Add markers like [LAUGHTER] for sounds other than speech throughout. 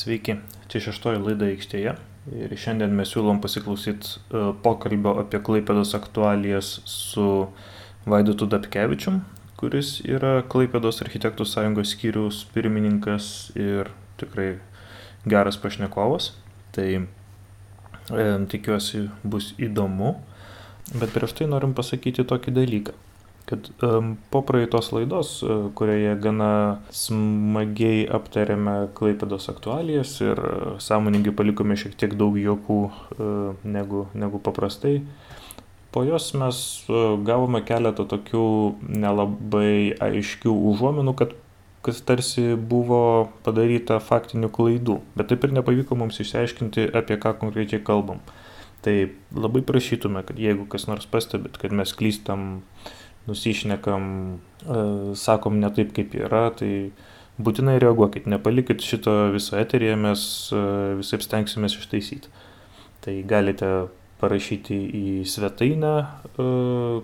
Sveiki, čia šeštoji laida aikštėje ir šiandien mes siūlom pasiklausyti e, pokalbio apie Klaipėdos aktualijas su Vaidotu Dapkevičium, kuris yra Klaipėdos architektų sąjungos skyriaus pirmininkas ir tikrai geras pašnekovas. Tai e, tikiuosi bus įdomu, bet prieš tai norim pasakyti tokį dalyką kad um, po praeitos laidos, uh, kurioje gana smagiai aptarėme Klaipėdos aktualijas ir uh, sąmoningai palikome šiek tiek daug jokų uh, negu, negu paprastai, po jos mes uh, gavome keletą tokių nelabai aiškių užuominų, kad kas tarsi buvo padaryta faktinių klaidų, bet taip ir nepavyko mums išsiaiškinti, apie ką konkrečiai kalbam. Tai labai prašytume, kad jeigu kas nors pastebit, kad mes klystam uh, nusišnekam, e, sakom ne taip, kaip yra, tai būtinai reaguokit, nepalikit šito viso eteryje, mes e, visai stengsimės ištaisyti. Tai galite parašyti į svetainę e,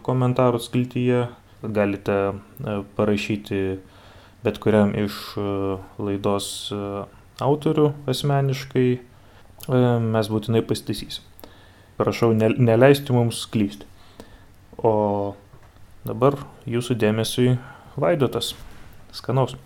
komentarų skiltyje, galite parašyti bet kuriam iš laidos autorių asmeniškai, mes būtinai pasitaisysim. Prašau neleisti mums klysti. O Dabar jūsų dėmesiui Vaidotas. Skanaus.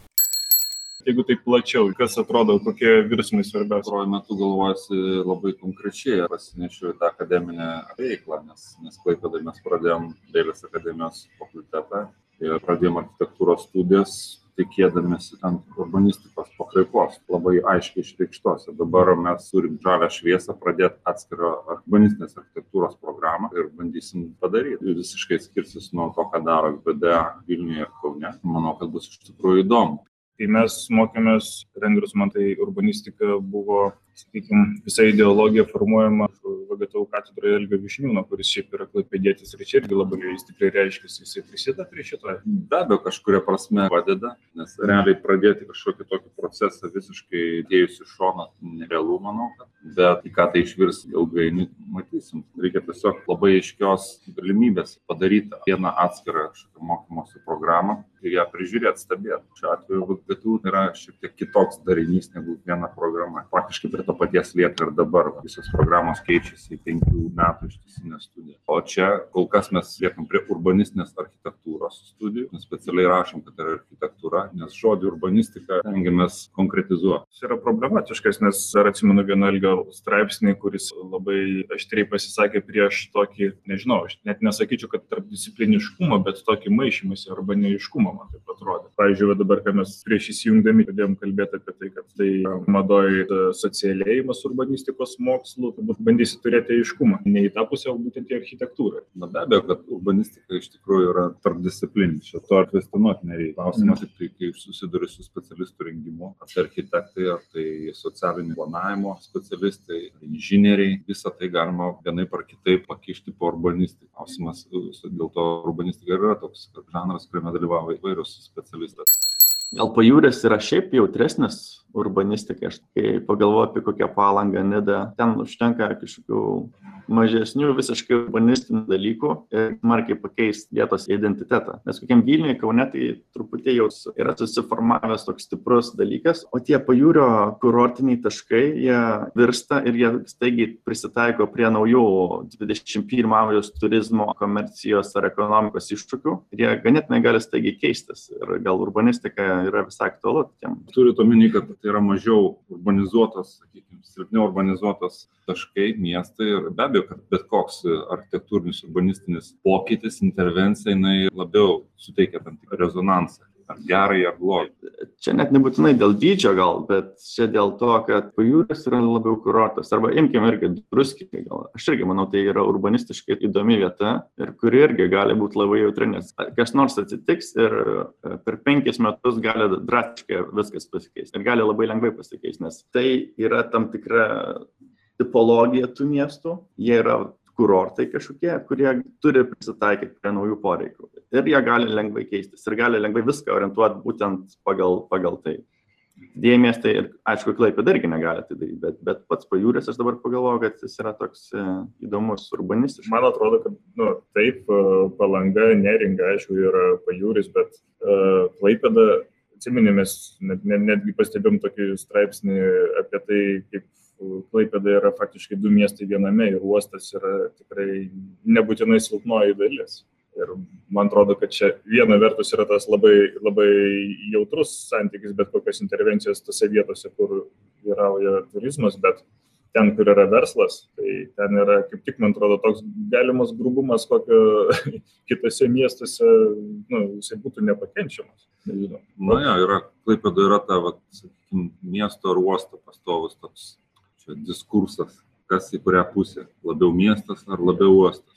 Jeigu taip plačiau, kas atrodo, kokie virsmai svarbiausi? Pastaruoju metu galvojasi labai konkrečiai, pasinešiu tą akademinę veiklą, nes, nes klaipėdai mes pradėjom Dailės akademijos fakultetą ir pradėjom architektūros studijas tikėdamėsi ten urbanistikos pakraipos, labai aiškiai išreikštos. Ir dabar mes turim žalę šviesą pradėti atskirą urbanistinės architektūros programą ir bandysim padaryti. Visiškai skirsis nuo to, ką daro VD Vilniuje ir Kaune. Manau, kad bus iš tikrųjų įdomu. Kai mes mokėmės rengrius, man tai urbanistika buvo, sakykime, visa ideologija formuojama VGTU katedroje Elgio Višniūno, kuris šiaip yra klaipėdėtis ir čia irgi labai stipriai reiškia, jisai prisideda prie šito. Be abejo, kažkuria prasme padeda, nes realiai pradėti kažkokį tokį procesą visiškai dėjus iš šono nerealu, manau, kad. bet į ką tai išvirs ilgainiui matysim. Reikia tiesiog labai aiškios galimybės padaryti vieną atskirą kažkokią mokymosi programą ir ją prižiūrėti, stebėti. Šiuo atveju VGTU yra šiek tiek kitoks darinys negu viena programa. Praktiškai prie to paties lieka ir dabar. Visos programos keičiasi mėnesiai, penkių metų ištisinė studija. O čia kol kas mes liekam prie urbanistinės architektūros studijų, specialiai rašom, kad yra architektūra, nes žodį urbanistika tengiamės konkretizuoti. Jis yra problematiškas, nes dar atsimenu vieną ilgą straipsnį, kuris labai aštriai pasisakė prieš tokį, nežinau, aš net nesakyčiau, kad tarp discipliniškumą, bet tokį maišymąsi arba neiškumą, man taip atrodo. Pavyzdžiui, dabar, kai mes prieš įsijungdami pradėjom kalbėti apie tai, kad tai madoj socialėjimas urbanistikos mokslų, turbūt bandysi turėti aiškumą, ne į tą pusę, o būtent į architektūrą. Na be abejo, kad urbanistika iš tikrųjų yra tarpdisciplininė, čia to atvestionuoti nereikia. Klausimas tik tai, kai susiduri su specialistų rengimu, ar tai architektai, ar tai socialinio planavimo specialistai, inžinieriai, visą tai galima vienaip ar kitaip pakišti po urbanistiką. Klausimas dėl to urbanistika yra toks žanras, kuriame dalyvauja įvairius specialistai. Gal pajūris yra šiaip jautresnis urbanistikai. Aš kai pagalvoju apie kokią palangą, nidą, ten užtenka kažkokių mažesnių visiškai urbanistinių dalykų ir markiai pakeisti vietos identitetą. Nes kokiam Vilniui, Kaune tai truputį jau yra susiformavęs toks stiprus dalykas, o tie pajūrio kurortiniai taškai, jie virsta ir jie staigiai prisitaiko prie naujų 21 amžiaus turizmo, komercijos ar ekonomikos iššūkių ir jie ganėtinai gali staigiai keistis. Ir gal urbanistika yra visai aktualu. Turint omeny, kad tai yra mažiau urbanizuotos, sakykime, silpniau urbanizuotos taškai, miestai ir be abejo, kad bet koks architektūrinis urbanistinis pokytis, intervencija, jinai labiau suteikia tam tikrą rezonansą ar gerai, ar blogai. Čia net nebūtinai dėl dydžio gal, bet čia dėl to, kad pajūris yra labiau kurortas. Arba imkime irgi druskikai gal. Aš irgi manau, tai yra urbanistiškai įdomi vieta ir kuri irgi gali būti labai jautri, nes kas nors atsitiks ir e, per penkis metus gali drastiškai viskas pasikeisti. Ir gali labai lengvai pasikeisti, nes tai yra tam tikra tipologija tų miestų. Jie yra kurortai kažkokie, kurie turi prisitaikyti prie naujų poreikių. Ir jie gali lengvai keistis ir gali lengvai viską orientuoti būtent pagal, pagal tai. Didieji miestai ir, aišku, Klaipėda irgi negali tai daryti, bet, bet pats pajūris, aš dabar pagalvoju, kad jis yra toks e, įdomus urbanistiškas. Man atrodo, kad, nu, taip, e, palanga, neringa, aišku, yra pajūris, bet uh, Klaipėda atsiminėmės, net, net, netgi pastebėm tokį straipsnį apie tai, kaip Klaipėda yra faktiškai du miestai viename ir uostas yra tikrai nebūtinai silpnoji dalis. Ir man atrodo, kad čia viena vertus yra tas labai, labai jautrus santykis, bet kokios intervencijos tose vietose, kur vyrauja turizmas, bet ten, kur yra verslas, tai ten yra, kaip tik, man atrodo, toks galimas grubumas, kokio [LAUGHS] kitose miestuose, nu, jisai būtų nepakenčiamas. Nežinau. Na, ja, yra, Klaipėda yra ta, va, sakykim, miesto ar uosto pastovus toks diskursas, kas į kurią pusę, labiau miestas ar labiau uostas.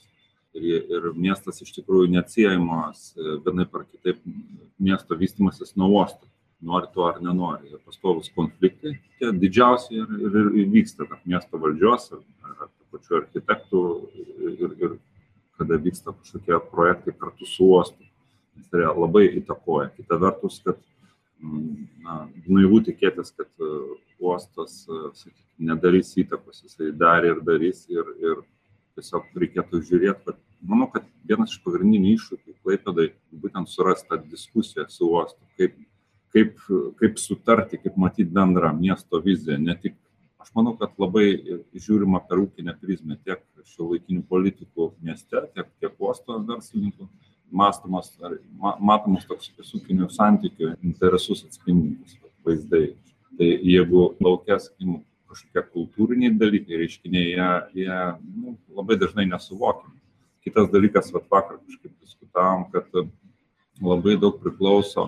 Ir, ir miestas iš tikrųjų neatsiejamas vienai par kitaip miesto vystimasis nuo uosto nori to ar nenori. Ir pastovus konfliktai, tie didžiausi ir, ir, ir vyksta tarp miesto valdžios, ar, ar pačių architektų, ir, ir kada vyksta kažkokie projektai kartu su uostu. Tai labai įtakoja. Kita vertus, kad na, naivu tikėtis, kad e, uostas e, sakykime, nedarys įtakos, jisai darė ir darys ir, ir tiesiog reikėtų žiūrėti, kad manau, kad vienas iš pagrindinių iššūkių Klaipėdai būtent surasti tą diskusiją su uostu, kaip kaip, kaip sutarti, kaip matyti bendrą miesto viziją. Ne tik, aš manau, kad labai žiūrima per ūkinę prizmę tiek šio laikinių politikų mieste, tiek, tiek uosto verslininkų mastomas, ar matomas toks ūkinių santykių interesus atspindintis vaizdai. Tai jeigu sakykim, kažkokie kultūriniai dalykai, reiškiniai, jie, jie nu, labai dažnai nesuvokiami. Kitas dalykas, va vakar kažkaip diskutavom, kad labai daug priklauso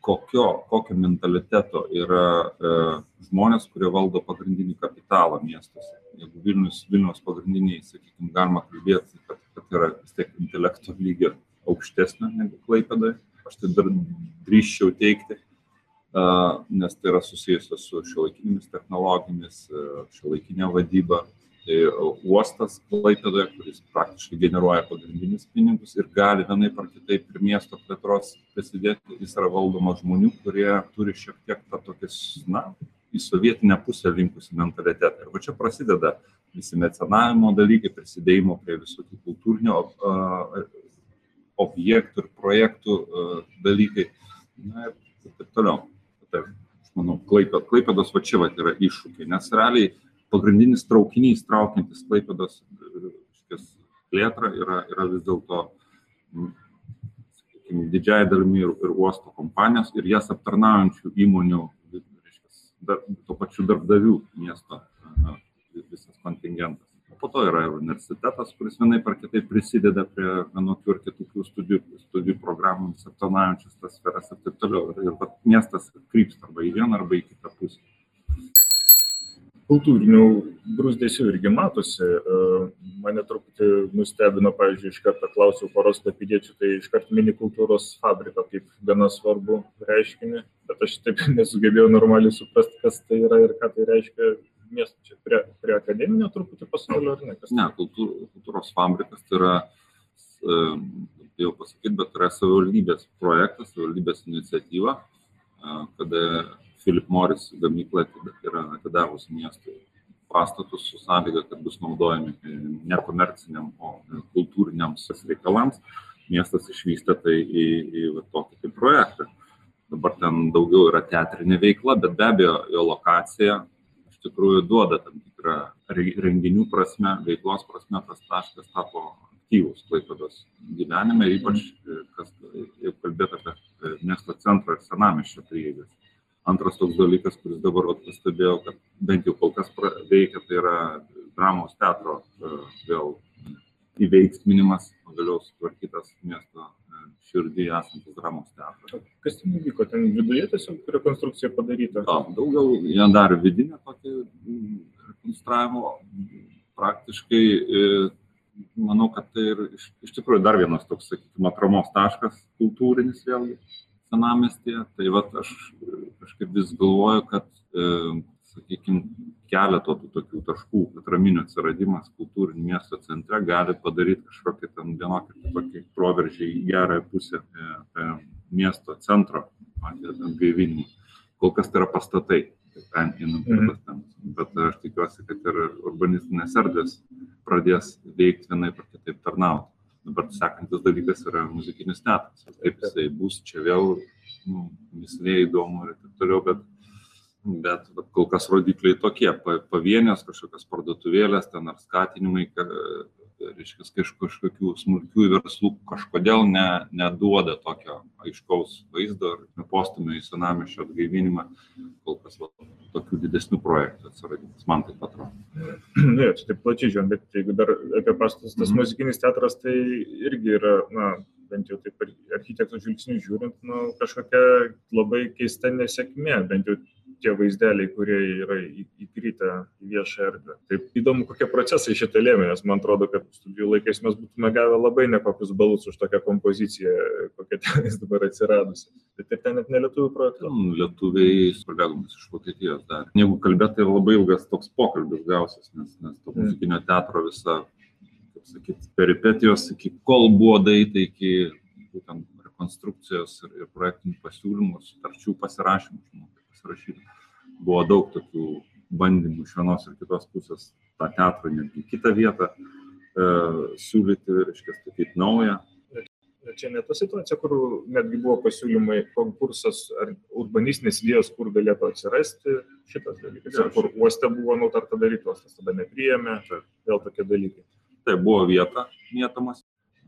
kokio, kokio mentaliteto yra e, žmonės, kurie valdo pagrindinį kapitalą miestuose. Jeigu Vilnius, Vilnius pagrindiniai, sakykime, galima kalbėti, kad, kad yra vis tiek intelekto lygio aukštesnio negu Klaipėdoje, aš tai dar drįščiau teikti, e, nes tai yra susijusios su šiuolaikinėmis technologijomis, šiuolaikinė vadyba, uostas Klaipėdoje, kuris praktiškai generuoja pagrindinius pinigus ir gali vienaip ar kitaip ir miesto plėtros prisidėti, jis yra valdomas žmonių, kurie turi šiek tiek tą tokį, na, į sovietinę pusę linkusi mentalitetą. Ir va čia prasideda visi mecenavimo dalykai, prisidėjimo prie visokių kultūrinio objektų ir projektų dalykai. Na ir taip toliau. Taip, aš manau, Klaipėdos va čia va yra iššūkiai, nes realiai pagrindinis traukinys traukiantis Klaipėdos plėtrą yra, yra vis dėlto didžiai dalimi ir, ir uosto kompanijos ir jas aptarnaujančių įmonių, reiškia, dar, tuo pačiu darbdavių miesto visas kontingentas. O po to yra ir universitetas, kuris vienaip ar kitaip prisideda prie vienokių ir kitokių studijų, studijų programomis aptarnaujančias tas sferas ir taip toliau. Ir, ir miestas krypsta arba į vieną, arba į kitą pusę kultūrinių brūzdėsių irgi matosi. E, mane truputį nustebino, pavyzdžiui, iš karto klausiau poros kapidiečių, tai iš karto mini kultūros fabriką kaip gana svarbu reiškinį, bet aš taip [LAUGHS] nesugebėjau normaliai suprasti, kas tai yra ir ką tai reiškia miesto čia prie, prie akademinio truputį pasaulio ar ne? Kas ne, kultūr, kultūros fabrikas tai yra, e, jau pasakyti, bet tai yra savivaldybės projektas, savivaldybės iniciatyva, e, kada Philip Morris gamykla yra atidavusi miestui pastatus su sąlyga, kad bus naudojami nekomerciniam, o kultūriniams reikalams. Miestas išvystė tai į, į va, tokį kaip projektą. Dabar ten daugiau yra teatrinė veikla, bet be abejo jo lokacija iš tikrųjų duoda tam tikrą renginių prasme, veiklos prasme, tas taškas tapo aktyvus Klaipėdos gyvenime, ypač, kas, jeigu kalbėt apie miesto centro ir senamiščio prieigas Antras toks dalykas, kuris dabar vat, pastebėjau, kad bent jau kol kas veikia, tai yra dramos teatro e, vėl įveiksminimas, pagaliau sutvarkytas miesto e, širdyje esantis dramos teatras. Kas ten įvyko? Ten viduje tiesiog rekonstrukcija padaryta? Ta, daugiau jie darė vidinę tokį rekonstravimo. Praktiškai e, manau, kad tai ir iš, iš tikrųjų dar vienas toks, sakykime, atramos taškas kultūrinis vėlgi senamiestyje. Tai vat aš kažkaip vis galvoju, kad, e, sakykime, keleto tų tokių taškų atraminių atsiradimas kultūrinio miesto centre gali padaryti kažkokį ten vienokį tokį proveržį į gerąją pusę apie miesto centro atgaivinimą. Kol kas tai yra pastatai, ten einam prie tos temos. Bet aš tikiuosi, kad ir urbanistinės erdvės pradės veikti vienaip ar kitaip tarnauti. Dabar sekantis dalykas yra muzikinis teatras. Kaip jisai bus čia vėl nu, mislė įdomu ir taip toliau, bet, bet kol kas rodikliai tokie, pavienės kažkokios parduotuvėlės ten ar skatinimai, reiškia, kažkokių smulkių verslų kažkodėl ne, neduoda tokio aiškaus vaizdo ir postumio į senamišio atgaivinimą, kol kas va, tokių didesnių projektų atsiradimas, man taip atrodo. Ja, čia taip plačiai žiūrint, bet jeigu dar apie pastatus, tas mm. muzikinis teatras, tai irgi yra, na, bent jau taip architektų žvilgsnių žiūrint, nu, kažkokia labai keista nesėkmė, bent jau tie vaizdeliai, kurie yra įkritę į viešą erdvę. Taip įdomu, kokie procesai šitą lėmė, nes man atrodo, kad studijų laikais mes būtume gavę labai nekokius balus už tokią kompoziciją, kokia ten dabar atsiradusi. Bet ir ten net nelietuvių projektų. Lietuviai kolegomis iš Vokietijos dar. Jeigu kalbėti, tai labai ilgas toks pokalbis gausis, nes, nes to mm. muzikinio teatro visa, kaip sakyti, peripetijos, iki kol buvo daita, iki būtent rekonstrukcijos ir, ir projektinių pasiūlymų, sutarčių pasirašymų, žinau, pasirašyti. Buvo daug tokių bandymų iš vienos ir kitos pusės tą teatrą netgi kitą vietą e, siūlyti, reiškia, statyti naują. Čia ne ta situacija, kur netgi buvo pasiūlymai, konkursas ar urbanistinės idėjos, kur galėtų atsirasti šitas dalykas. Ir kur uoste buvo nutarta daryti, uostas tada nepriėmė, vėl tokie dalykai. Tai buvo vieta mėtomas,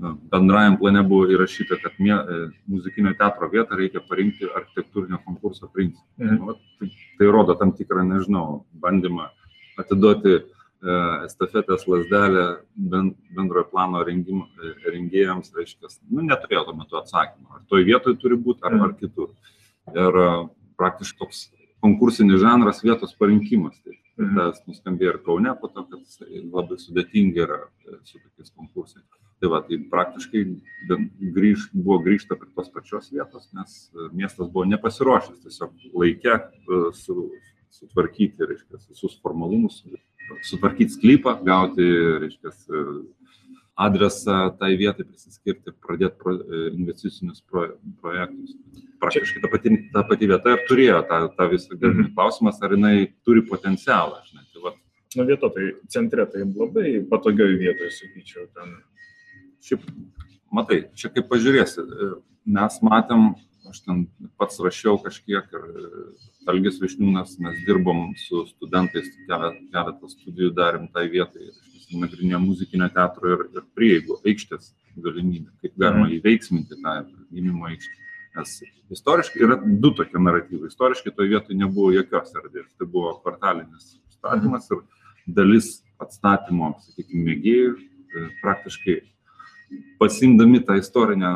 bendrajam plane buvo įrašyta, kad mie, e, muzikinio teatro vietą reikia parinkti architektūrinio konkurso principą. Mhm. Nu, tai, tai rodo tam tikrą, nežinau, bandymą atiduoti e, estafetės lasdelę bendrojo plano rengimo, e, rengėjams, reiškia, nu, neturėjo tuo metu atsakymą, ar toj vietoj turi būti, ar, mhm. ar kitur. Ir praktiškai toks konkursinis žanras vietos parinkimas. Tai mhm. tas nuskambėjo ir Kaune, po to, kad labai sudėtingi yra su tokiais konkursais. Tai va, tai praktiškai grįž, buvo grįžta prie tos pačios vietos, nes e, miestas buvo nepasiruošęs tiesiog laikę e, su, sutvarkyti, reiškia, visus formalumus, sutvarkyti sklypą, gauti, reiškia, e, adresą tai vietai prisiskirti, pradėti pro, investicinius pro, projektus. Praktiškai ta pati, ta pati vieta ir turėjo tą, tą visą galimybę. Mhm. Klausimas, ar jinai turi potencialą. Žinai, tai va. Nu, vieta tai centre, tai labai patogioj vietoje, sakyčiau, ten Šiaip, matai, čia kaip pažiūrėsi, mes matėm, aš ten pats rašiau kažkiek ir Algis Višniūnas, mes dirbom su studentais, keletą studijų darėm tai vietai, nagrinėjom muzikinio teatro ir, ir prieigų aikštės galimybę, kaip galima mhm. įveiksminti tą gimimo aikštę. Nes istoriškai yra du tokie naratyvai. Istoriškai toje vietoje nebuvo jokios erdvės. Tai buvo kvartalinis statymas ir dalis atstatymo, sakykime, mėgėjų praktiškai pasimdami tą istorinę,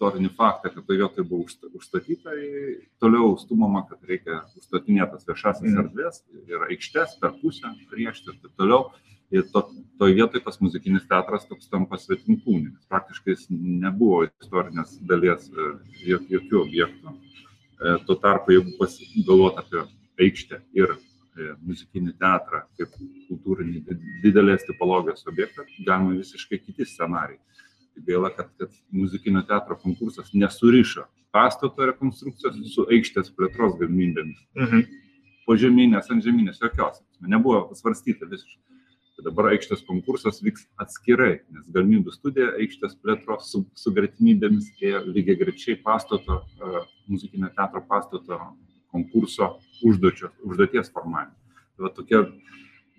istorinį faktą, kad toje vietoje buvo užstatyta, toliau stumama, kad reikia užstatinėtas viešasis mm. erdvės ir aikštės per pusę, priešti ir taip toliau. Ir to, toje vietoje tas muzikinis teatras toks tampa svetimkūnis. Praktiškai nebuvo istorinės dalies e, jokių objektų. E, tuo tarpu, jeigu pasigalvot apie aikštę ir e, muzikinį teatrą kaip kultūrinį didelės tipologijos objektą, galima visiškai kiti scenarijai. Tai gaila, kad, kad muzikinio teatro konkursas nesurišo pastato rekonstrukcijos su aikštės plėtros galimybėmis. Mhm. Požeminės, ant žeminės, jokios. Nebuvo pasvarstyta visiškai. Tai dabar aikštės konkursas vyks atskirai, nes galimybių studija aikštės plėtros su, su gretimybėmis ėjo lygiai grečiai pastato, uh, muzikinio teatro pastato konkurso užduočio, užduoties formavimo. Tai va tokie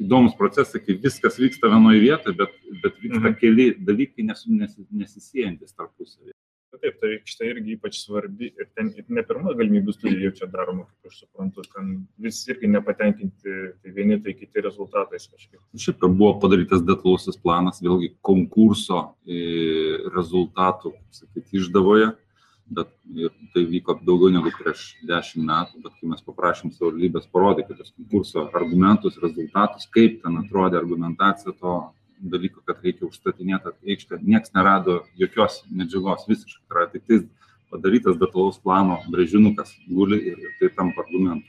įdomus procesai, kai viskas vyksta vienoje vietoje, bet, bet vyksta mhm. keli dalykai nes, nes, nesisėjantis tarpusavį. Taip, tai aikštė irgi ypač svarbi ir ten ir ne pirma galimybių studija jau čia daroma, kaip aš suprantu, ten vis irgi nepatenkinti, tai vieni, tai kiti rezultatais kažkaip. Šiaip buvo padarytas detalusis planas, vėlgi konkurso e, rezultatų, sakyti, išdavoje bet tai vyko daugiau negu prieš dešimt metų, bet kai mes paprašėm savivaldybės parodyti tos konkurso argumentus, rezultatus, kaip ten atrodė argumentacija to dalyko, kad reikia užstatinėti aikštę, niekas nerado jokios medžiagos visiškai, tai yra tik tai padarytas detalaus plano brėžinukas guli ir tai tampa argumentu.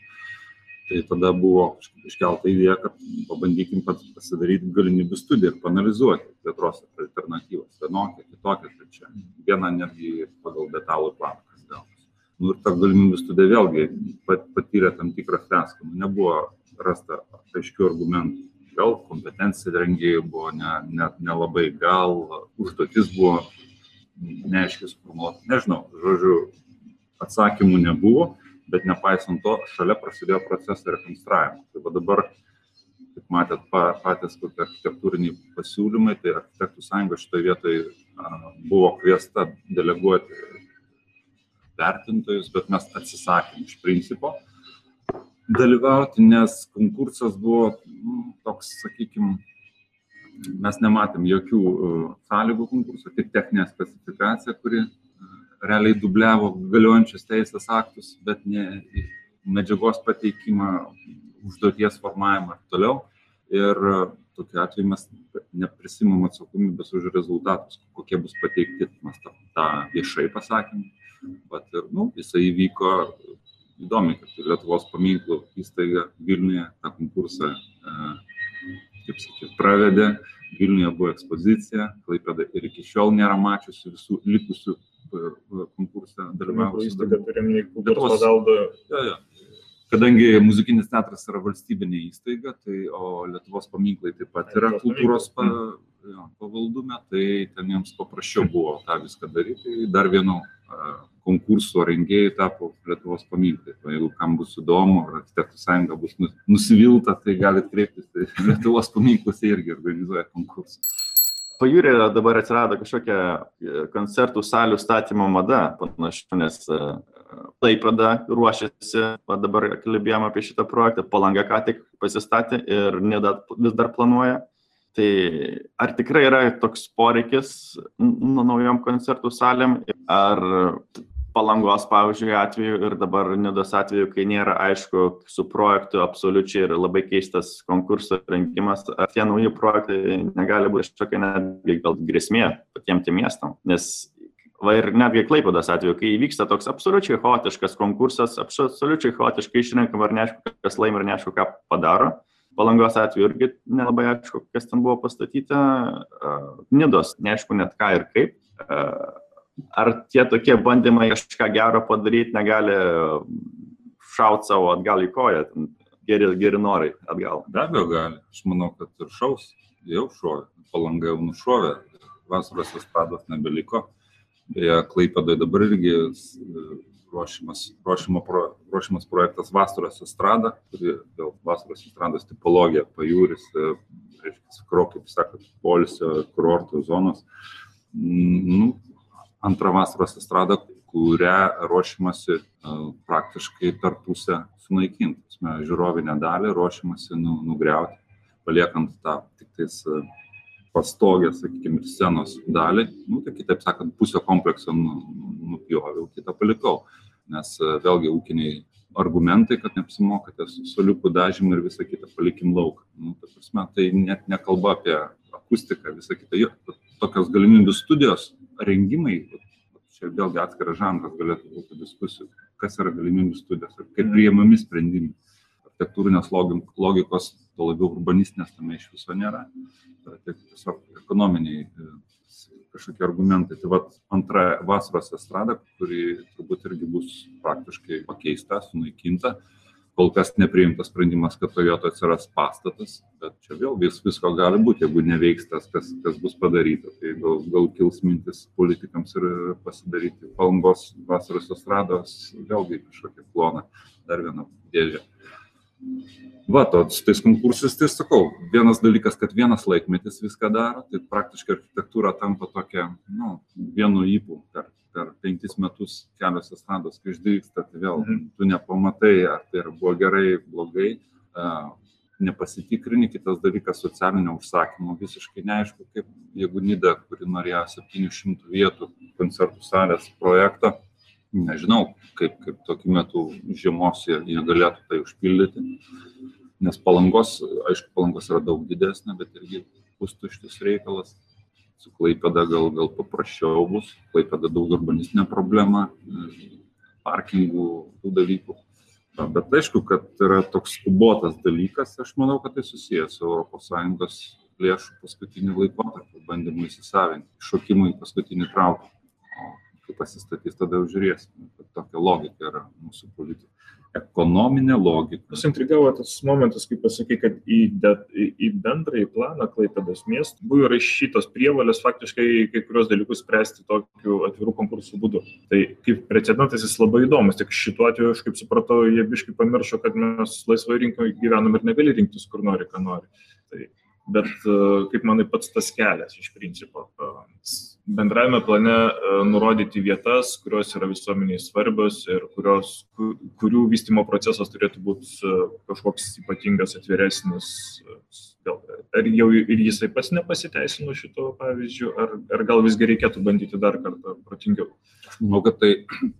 Tai tada buvo iškelta idėja, kad pabandykim pasidaryti galimybių studiją ir panalizuoti plėtros alternatyvas, vienokią, kitokią, tai čia vieną netgi pagal detalų planą, kas gaunas. Nu, ir ta galimybių studija vėlgi pat, patyrė tam tikrą fiaską, nu, nebuvo rasta aiškių argumentų. Gal kompetencija rengėjų buvo nelabai, ne, ne gal užduotis buvo neaiškiai suformuoluota, nežinau, žodžiu, atsakymų nebuvo, bet nepaisant to, šalia prasidėjo procesą rekonstravimo. Tai va dabar, kaip matėt, pa, patys kokie architektūriniai pasiūlymai, tai architektų sąjunga šitoje vietoje buvo kviesta deleguoti vertintojus, bet mes atsisakėm iš principo dalyvauti, nes konkursas buvo nu, toks, sakykime, mes nematėm jokių sąlygų konkurso, tik techninė specifikacija, kuri realiai dubliavo galiojančius teisės aktus, bet ne medžiagos pateikimą, užduoties formavimą ir toliau. Ir uh, tokiu atveju mes neprisimam atsakomybės už rezultatus, kokie bus pateikti, mes tą, tą viešai pasakėm. Bet ir, nu, jisai įvyko įdomiai, kad Lietuvos paminklų įstaiga Vilniuje tą konkursą, e, kaip sakyti, pravedė. Vilniuje buvo ekspozicija, Klaipėda ir iki šiol nėra mačiusi visų likusių e, konkursą dalyvavusių. Įstaiga turim kultūros paveldo. Ja, ja. Kadangi muzikinis teatras yra valstybinė įstaiga, tai, o Lietuvos paminklai taip pat yra kultūros pa, ja, pavaldume, tai ten jiems paprasčiau buvo tą viską daryti. Dar vienu konkurso rengėjai tapo Lietuvos paminklai. O jeigu kam bus įdomu, ar architektų sąjunga bus nu, nusivilta, tai galite kreiptis, tai Lietuvos paminklose irgi organizuoja konkursą. Pajūrė dabar atsirado kažkokia e, koncertų salių statymo mada, panašu, nes Laipada e, ruošiasi, o dabar kalbėjome apie šitą projektą, Palanga ką tik pasistatė ir Nida vis dar planuoja. Tai ar tikrai yra toks poreikis naujom koncertų salėm, ar palangos, pavyzdžiui, atveju ir dabar Nidos atveju, kai nėra aišku su projektu absoliučiai ir labai keistas konkurso rengimas, ar tie nauji projektai negali būti kažkokia netgi gal grėsmė patiems tiem miestam. Nes va ir netgi Klaipados atveju, kai įvyksta toks absoliučiai chaotiškas konkursas, absoliučiai chaotiškai išrenkam ar neaišku, kas laim ir neaišku, ką padaro. Palangos atveju irgi nelabai aišku, kas ten buvo pastatyta. Nidos neaišku net ką ir kaip ar tie tokie bandymai kažką gero padaryti negali šaut savo atgal į koją, geri, geri norai atgal? Be abejo gali, aš manau, kad ir šaus, jau šovė, palanga jau nušovė, vasaros espados nebeliko. Beje, Klaipėdai dabar irgi ruošimas, ruošimo pro, ruošimas projektas Vasaros estrada, kuri dėl Vasaros estrados tipologija pajūris, reiškia, kro, kaip sakot, polisio kurorto zonos. Nu, antrą vasaros estradą, kurią ruošiamasi praktiškai per pusę sunaikinti. Žiūrovinę dalį ruošiamasi nu, nugriauti, paliekant tą tik tais pastogę, sakykime, ir scenos dalį. Nu, tai kitaip sakant, pusę komplekso nu, nupjoviau, kitą palikau. Nes vėlgi ūkiniai argumentai, kad neapsimokate su soliukų dažymu ir visą kitą palikim lauk. Nu, ta prasme, tai net nekalba apie akustiką, visą kitą. Jo, tokios galimybių studijos rengimai, čia vėlgi atskiras žanras galėtų būti diskusijų, kas yra galimybių studijos ir kaip priimami sprendimai. Architektūrinės logikos, to labiau urbanistinės tame iš viso nėra. Tai tiesiog ekonominiai e, kažkokie argumentai. Tai vad antra vasaros estrada, kuri turbūt irgi bus praktiškai pakeista, sunaikinta kol kas nepriimtas sprendimas, kad toje vietoje atsiras pastatas, bet čia vėl vis, visko gali būti, jeigu neveiks tas, kas, kas bus padaryta. Tai gal, gal kils mintis politikams ir pasidaryti palangos vasaros estrados, vėlgi kažkokią ploną, dar vieną dėžę. Va, to, su tais konkursais, tai sakau, vienas dalykas, kad vienas laikmetis viską daro, tai praktiškai architektūra tampa tokia, nu, vienu įpū per per penkis metus kelios estrados, kai išdyksta, tai vėl mhm. tu nepamatai, ar tai buvo gerai, blogai, nepasitikrini, kitas dalykas socialinio užsakymo visiškai neaišku, kaip jeigu Nida, kuri norėjo 700 vietų koncertų salės projektą, nežinau, kaip, kaip tokiu metu žiemos jie, jie galėtų tai užpildyti, nes palangos, aišku, palangos yra daug didesnė, bet irgi pustuštis reikalas su Klaipėda gal, gal paprasčiau bus, Klaipėda daug urbanistinė problema, parkingų, tų dalykų. Bet aišku, kad yra toks skubotas dalykas, aš manau, kad tai susijęs su ES lėšų paskutiniu laikotarpiu, bandymu įsisavinti, šokimui paskutinį trauką. Kai pasistatys, tada jau žiūrėsime. tokia logika yra mūsų politikų. Ekonominė logika. Jūs intrigavo tas momentas, kai pasakai, kad į, de, į, bendrąjį planą Klaipėdos miestų buvo įrašytos prievalės faktiškai kai kurios dalykus spręsti tokiu atvirų konkursų būdu. Tai kaip precedentas jis labai įdomus, tik šituo atveju, aš kaip supratau, jie biškai pamiršo, kad mes laisvoje rinkoje gyvenam ir negali rinktis, kur nori, ką nori. Tai bet e, kaip manai pats tas kelias iš principo. E, bendrajame plane e, nurodyti vietas, kurios yra visuomeniai svarbios ir kurios, kurių vystimo procesas turėtų būti kažkoks ypatingas, atviresnis. Ar jau ir jisai pats nepasiteisino šito pavyzdžiu, ar, ar gal visgi reikėtų bandyti dar kartą protingiau? Aš manau, kad tai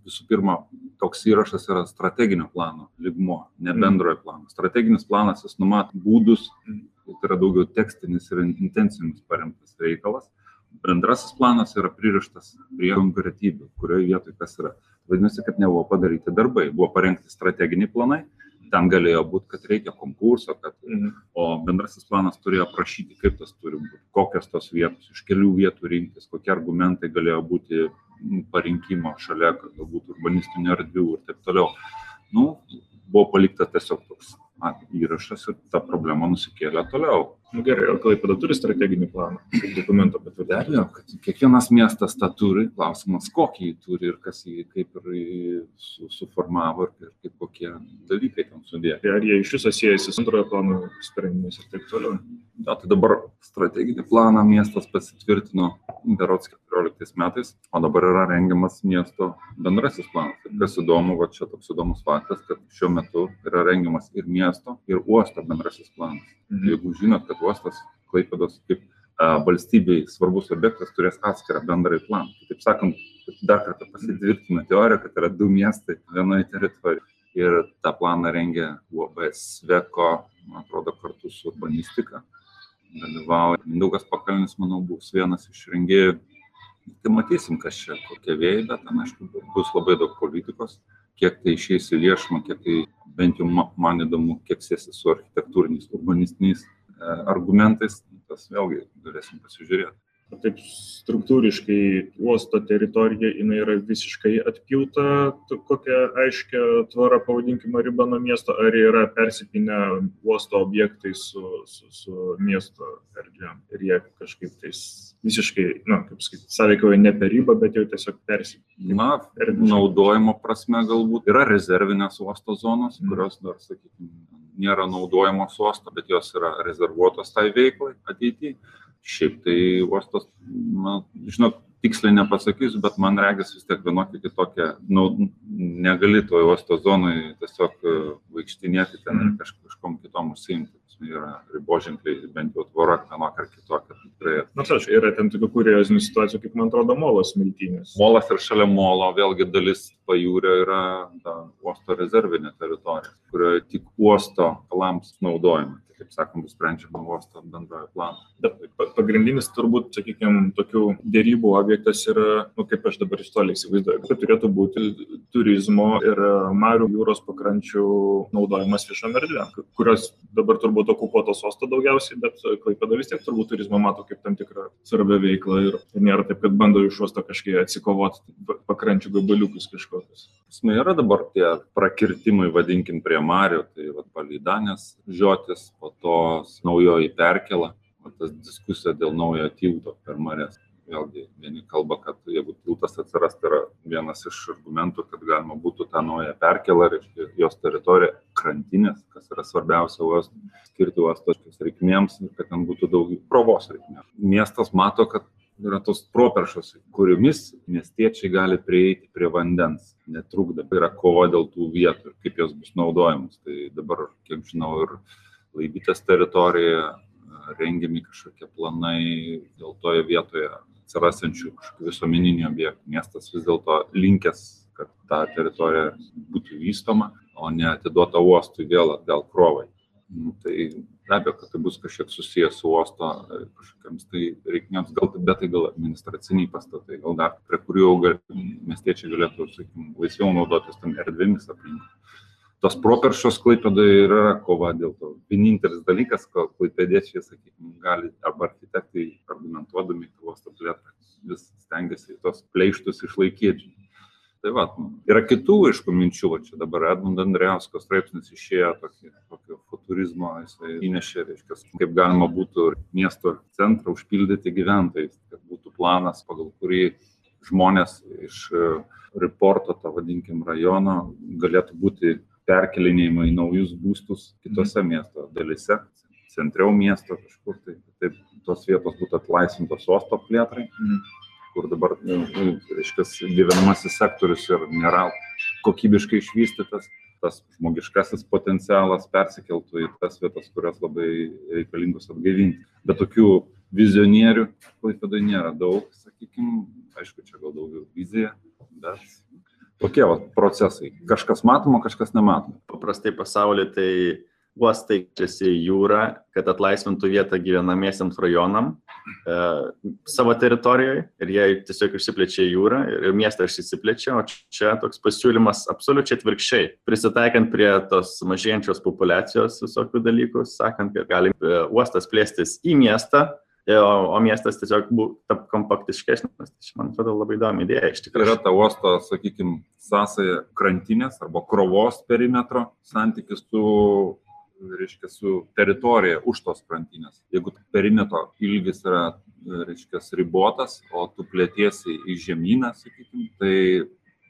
visų pirma, toks įrašas yra strateginio plano ligmo, ne mm. bendrojo plano. Strateginis planas jis numato būdus, mm tai yra daugiau tekstinis ir intencinis paremtas reikalas. Bendrasis planas yra pririštas prie konkretybių, kurioje vietoje kas yra. Vadinasi, kad nebuvo padaryti darbai, buvo parengti strateginiai planai, ten galėjo būti, kad reikia konkurso, kad, mhm. o bendrasis planas turėjo aprašyti, kaip tas turi būti, kokios tos vietos, iš kelių vietų rinktis, kokie argumentai galėjo būti parinkimo šalia, kad galbūt urbanistinių erdvių ir taip toliau. Nu, buvo palikta tiesiog toks įrašas ir ta problema nusikėlė toliau. Nu, gerai, o Klaipėda turi strateginį planą, dokumento patvirtinimą? kad kiekvienas miestas tą turi, klausimas, kokį jį turi ir kas jį kaip ir su, suformavo ir kaip kokie dalykai ten sudėti. Ar jie iš viso siejasi su antrojo plano sprendimais ir taip toliau? Ja, tai dabar strateginį planą miestas pasitvirtino berots 14 metais, o dabar yra rengiamas miesto bendrasis planas. Ir kas įdomu, va čia toks įdomus faktas, kad šiuo metu yra rengiamas ir miesto, ir uosto bendrasis planas. Mhm. Jeigu žinot, kad uostas Klaipėdos kaip valstybei svarbus objektas turės atskirą bendrąjį planą. Kitaip sakant, dar kartą pasitvirtina teorija, kad yra du miestai vienoje teritorijoje. Ir tą planą rengia UAB Sveko, man atrodo, kartu su urbanistika. Dalyvauja. Mindaugas Pakalnis, manau, bus vienas iš rengėjų. Tai matysim, kas čia, kokie vėjai, bet ten, aišku, bus labai daug politikos. Kiek tai išeis į viešumą, kiek tai bent jau man įdomu, kiek sėsi su architektūriniais, urbanistiniais argumentais, tas vėlgi galėsim pasižiūrėti. Taip struktūriškai uosto teritorija jinai yra visiškai atpilta, kokia aiškia tvara, pavadinkime, riba nuo miesto, ar yra persipinę uosto objektai su, su, su miesto erdvėm ir jie kažkaip tais visiškai, na, kaip sakyti, sąveikauja ne per ribą, bet jau tiesiog persipinę. Na, erdviškai. naudojimo prasme galbūt yra rezervinės uosto zonos, mm. kurios dar, sakykime, nėra naudojamos uosto, bet jos yra rezervuotos tai veiklai ateityje. Šiaip tai uostas, na, žinot, tiksliai nepasakysiu, bet man regis vis tiek vienokia kitokia, nu, negali toje uosto zonoje tiesiog e, vaikštinėti ten ir kaž, kažkom kitom užsiimti. Yra riboženkliai, bent jau tvora vienokia ar kitokia. Tikrai. Na, tai aišku, yra ten tokių kuriozinių situacijų, kaip man atrodo, molas miltinės. Molas ir šalia molo, vėlgi dalis pajūrio yra ta uosto rezervinė teritorija, kurioje tik uosto kalams naudojama kaip sakom, bus sprendžiama uosto bendrojo plano. Pagrindinis turbūt, sakykime, tokių dėrybų objektas yra, nu, kaip aš dabar iš toliai įsivaizduoju, kad turėtų būti turizmo ir marių jūros pakrančių naudojimas viešam erdvėm, kurios dabar turbūt okupuotos uosto daugiausiai, bet Klaipėda vis tiek turbūt turizmą mato kaip tam tikrą svarbę veiklą ir, nėra taip, kad bando iš uosto kažkiek atsikovoti pakrančių gabaliukus kažkokius. Yra dabar tie prakirtimai, vadinkim, prie Mario, tai vad palydanės žiotis, po to naujoji perkela, o tas diskusija dėl naujojo tilto per Marės. Vėlgi, vieni kalba, kad jeigu tiltas atsiras, tai yra vienas iš argumentų, kad galima būtų tą naują perkelą, reiškia jos teritoriją krantinės, kas yra svarbiausia uosto, skirti uosto reikmėms ir kad ten būtų daug provos reikmėms. Miestas mato, kad yra tos properšos, kuriomis miestiečiai gali prieiti prie vandens, netrukda. Yra kova dėl tų vietų ir kaip jos bus naudojamos. Tai dabar, kiek žinau, ir laivytės teritorijoje rengiami kažkokie planai dėl toje vietoje atsirasančių visuomeninių objektų. Miestas vis dėlto linkęs, kad ta teritorija būtų vystoma, o ne atiduota uostui vėl atgal krovai. Nu, tai be abejo, kad tai bus kažkiek susijęs su uosto e, kažkokiams tai reikmėms, gal, bet tai gal administraciniai pastatai, gal dar prie kurių gal, miestiečiai galėtų, sakykime, laisviau naudotis tam erdvėmis aplink. Tos properšos klaipėdoje yra kova dėl to. Vienintelis dalykas, ko klaipėdiečiai, sakykime, gali arba architektai argumentuodami uosto plėtrą vis stengiasi tos pleištus išlaikyti. Tai va, yra kitų aišku minčių, va čia dabar Edmund Andriausko straipsnis išėjo tokį, tokio futurizmo, jisai įnešė, reiškia, kaip galima būtų miesto centrą užpildyti gyventojais, kad būtų planas, pagal kurį žmonės iš e, reporto, tą vadinkim, rajono galėtų būti perkelinėjimai į naujus būstus kitose mhm. miesto dalise, centriau miesto kažkur, tai taip tos vietos būtų atlaisvintos uosto plėtrai. Mhm kur dabar, nu, nu, reiškia, gyvenamasis sektorius ir nėra kokybiškai išvystytas, tas žmogiškasis potencialas persikeltų į tas vietas, kurios labai reikalingos atgaivinti. Bet tokių vizionierių klaipėdai nėra daug, sakykime, aišku, čia gal daugiau vizija, bet tokie va, procesai. Kažkas matoma, kažkas nematoma. Paprastai pasaulyje tai uostai keičiasi į jūrą, kad atlaisvintų vietą gyvenamiesiams rajonam e, savo teritorijoje ir jie tiesiog išsiplečia į jūrą ir, ir miestas išsiplečia, o čia toks pasiūlymas absoliučiai atvirkščiai, prisitaikant prie tos mažėjančios populacijos visokių dalykų, sakant, kad gali e, uostas plėstis į miestą, e, o, o miestas tiesiog tap kompaktiškesnis. Tai man atrodo labai įdomi idėja iš tikrųjų. Yra ta uosto, sakykime, sąsaja krantinės arba krovos perimetro santykis su reiškia, su teritorija už tos krantinės. Jeigu perimetro ilgis yra, reiškia, ribotas, o tu plėtiesi į žemyną, sakykime, tai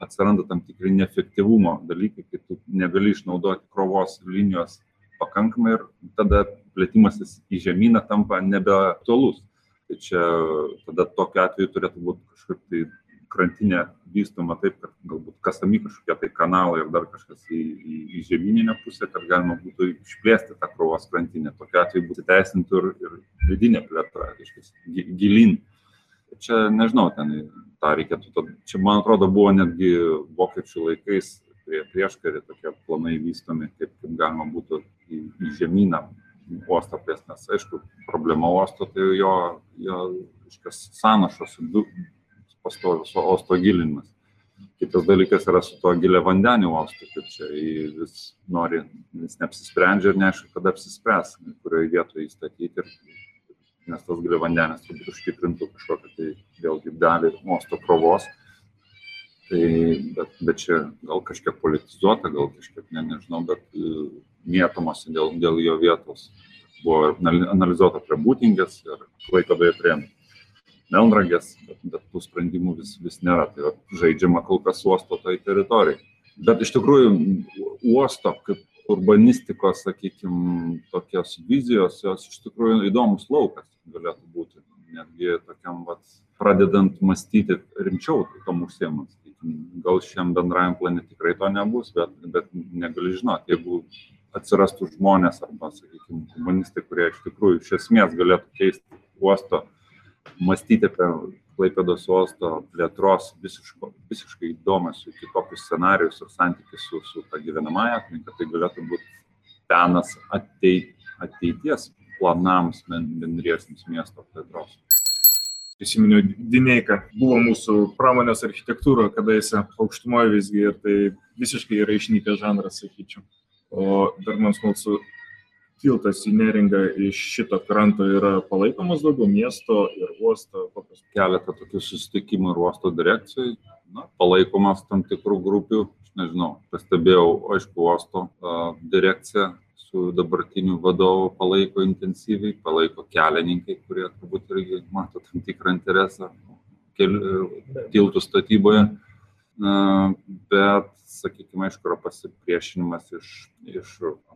atsiranda tam tikri neefektyvumo dalykai, kai tu negali išnaudoti krovos linijos pakankamai ir tada plėtimasis į žemyną tampa nebeaktualus. Tai čia tada tokiu atveju turėtų būti kažkaip tai krantinė vystoma taip, kad galbūt kasami kažkokie tai kanalai ir dar kažkas į, į, į žemyninę pusę, kad galima būtų išplėsti tą krovos krantinę. Tokiu atveju būtų teisintų ir, ir vidinė plėtra, reiškia, gilin. Čia nežinau, ten tą reikėtų, čia man atrodo buvo netgi vokiečių laikais prie prieškarį tokie planai vystomi, kaip, kaip galima būtų į, į žemyną uostą plėsti, nes aišku, problema uosto tai jo, jo iškas sąnašos, pastovius uosto gilinimas. Kitas dalykas yra su tuo gilia vandeniu uostu, kad čia vis nori, vis neapsisprendžia ir neaišku, kada apsispręs, kurioje vietoje įstatyti, ir, nes tas gilia vandenis turbūt užtikrintų kažkokią tai vėlgi dalį uosto krovos. Tai, bet, bet čia gal kažkiek politizuota, gal kažkiek, ne, nežinau, bet e, mėtomasi dėl, dėl jo vietos. Buvo analizuota prie būtingės ir klaipėdoje prie melnragės, bet, bet tų sprendimų vis, vis nėra. Tai žaidžiama kol kas uosto toj teritorijai. Bet iš tikrųjų uosto kaip urbanistikos, sakykime, tokios vizijos, jos iš tikrųjų įdomus laukas galėtų būti. Netgi tokiam, vat, pradedant mąstyti rimčiau tom užsiemant. Gal šiam bendrajam plane tikrai to nebus, bet, bet negali žinoti, jeigu atsirastų žmonės arba, sakykime, humanistai, kurie iš tikrųjų iš esmės galėtų keisti uosto mąstyti apie Klaipėdos uosto plėtros visiško, visiškai įdomius kitokius scenarius ir santykius su, su ta gyvenamąją aplinka, tai galėtų būti penas ateit, ateities planams bendriesiams miesto plėtros. Prisiminiau Dineiką, buvo mūsų pramonės architektūra, kada jis aukštumoje visgi ir tai visiškai yra išnykęs žanras, sakyčiau. O dar man smalsu, tiltas į neringą iš šito kranto yra palaikomas daugiau miesto ir uosto? Kokios? Keletą tokių susitikimų ir uosto direkcijai, na, palaikomas tam tikrų grupių, aš nežinau, pastebėjau, aišku, uosto direkcija su dabartiniu vadovu palaiko intensyviai, palaiko kelininkai, kurie turbūt irgi mato tam tikrą interesą kelių, tiltų statyboje. Bet, sakykime, aišku, yra pasipriešinimas iš, iš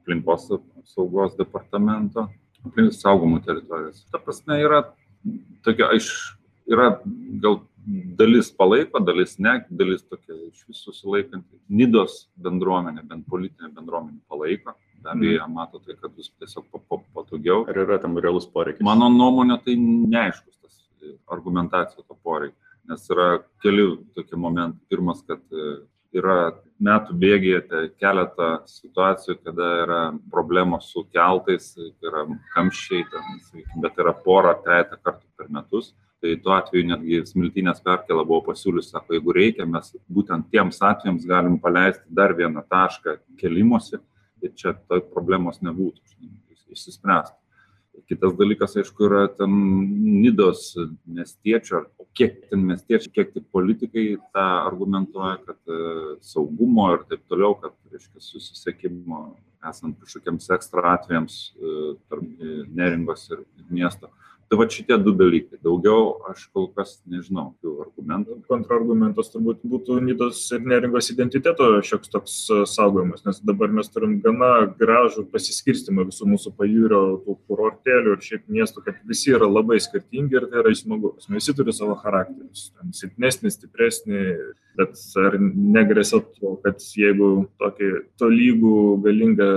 aplinkos apsaugos departamento, aplinkos saugomų teritorijos. Ta prasme yra tokia, aiš, yra gal dalis palaiko, dalis ne, dalis tokia iš visų susilaikanti. Nidos bendruomenė, bent politinė bendruomenė palaiko. Be abejo, mm. mato tai, kad bus tiesiog patogiau. Ar yra tam realus poreikis? Mano nuomonė tai neaiškus tas argumentacija to poreikio, nes yra keli tokie momentai. Pirmas, kad yra metų bėgyje tai keletą situacijų, kada yra problemos su keltais, yra kamščiai, ten, bet yra pora, trejata kartų per metus. Tai tuo atveju netgi smiltinės perkela buvo pasiūlys, sako, jeigu reikia, mes būtent tiems atvejams galim paleisti dar vieną tašką kelimuose ir čia tai problemos nebūtų išsispręsti. Kitas dalykas, aišku, yra ten Nidos miestiečio, kiek ten miestiečiai, kiek tik politikai tą argumentuoja, kad e, saugumo ir taip toliau, kad, reiškia, susisiekimo esant kažkokiems ekstra atvejams e, tarp neringos ir miesto. Tai va šitie du dalykai. Daugiau aš kol kas nežinau tų argumentų. Kontrargumentas turbūt būtų Nidos ir neringos identiteto šioks toks e, saugojimas, nes dabar mes turim gana gražų pasiskirstimą visų mūsų pajūrio, tų kurortėlių ir šiaip miestų, kad visi yra labai skirtingi ir tai yra smagu. Visi turi savo charakterius. Silpnesnį, stipresnį, bet ar negrėsia to, kad jeigu tokį tolygų, galingą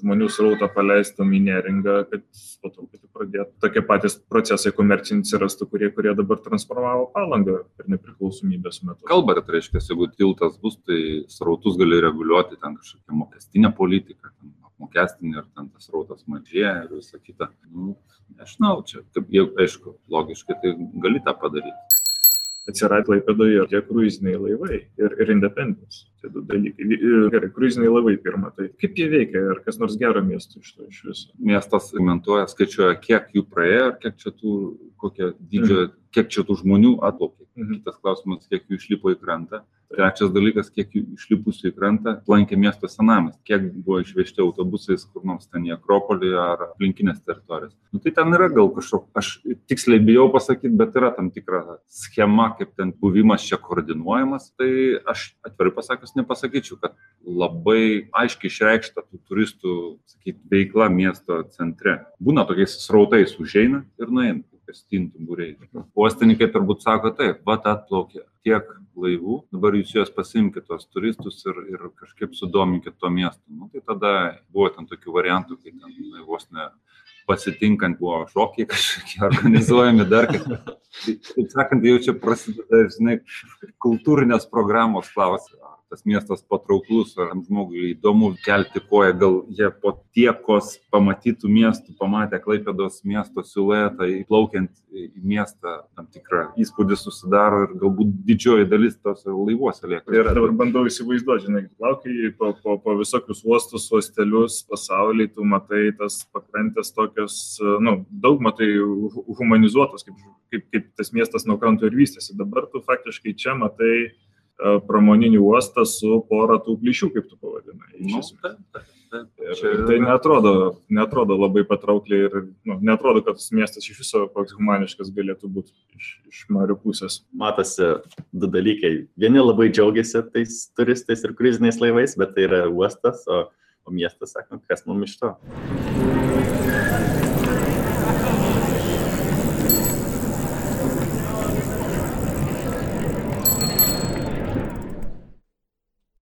žmonių srautą paleistum į neringą, kad po truputį pradėtų tokie patys procesai komerciniai atsirastų, kurie, kurie dabar transformavo palangą per nepriklausomybės metu. Kalba, kad reiškia, jeigu tiltas bus, tai srautus gali reguliuoti ten kažkokią mokestinę politiką, ten apmokestinį ir ten tas rautas mažėja ir visa kita. Nu, nežinau, čia, kaip, jau, aišku, logiškai tai gali tą padaryti atsirado Klaipėdoje tie kruiziniai laivai ir, ir independence. Tai du dalykai. Gerai, kruiziniai laivai pirmą. Tai kaip jie veikia ir kas nors gero miestų iš to iš viso? Miestas komentuoja, skaičiuoja, kiek jų praėjo ir kiek čia tų, kokie didžio, mhm. kiek čia tų žmonių atplaukė. Mhm. Kitas klausimas, kiek jų išlipo į krantą. Trečias dalykas, kiek išlipusių į krantą lankė miesto senamas, kiek buvo išvežti autobusais kur nors ten į Akropolį ar aplinkinės teritorijas. Nu, tai ten yra gal kažkokia, aš tiksliai bijau pasakyti, bet yra tam tikra schema, kaip ten buvimas čia koordinuojamas. Tai aš atvirai pasakius nepasakyčiau, kad labai aiškiai išreikšta tų turistų, sakyt, veikla miesto centre. Būna tokiais srautais užeina ir nueina stintų būriai. Uostininkai turbūt sako taip, va atplaukė tiek laivų, dabar jūs juos pasimkite tos turistus ir, ir kažkaip sudominkite to miesto. Nu, tai tada buvo ten tokių variantų, kai ten vos ne pasitinkant buvo šokiai kažkokie [LAUGHS] organizuojami dar, kad, taip sakant, jau čia prasideda, žinai, kultūrinės programos klausimas tas miestas patrauklus, ar žmogui įdomu kelti koją, gal jie po tiekos pamatytų miestų, pamatę Klaipėdos miesto siluetą, įplaukiant į miestą, tam tikrą įspūdį susidaro ir galbūt didžioji dalis tos laivuose lieka. Ir dabar bandau įsivaizduoti, žinai, plaukiai po, po, po visokius uostus, uostelius pasaulyje, tu matai tas pakrantės tokios, nu, daug matai humanizuotos, kaip, kaip, kaip tas miestas nuo kranto ir vystėsi. Dabar tu faktiškai čia matai pramoninį uostą su pora tų plyšių, kaip tu pavadinai. Nu, taip, taip, taip. Ir, ir tai netrodo, netrodo labai patraukliai ir nu, netrodo, kad tas miestas iš viso koks humaniškas galėtų būti iš, iš Marių pusės. Matosi du dalykai. Vieni labai džiaugiasi tais turistais ir kruiziniais laivais, bet tai yra uostas, o, o miestas sako, kas mums iš to.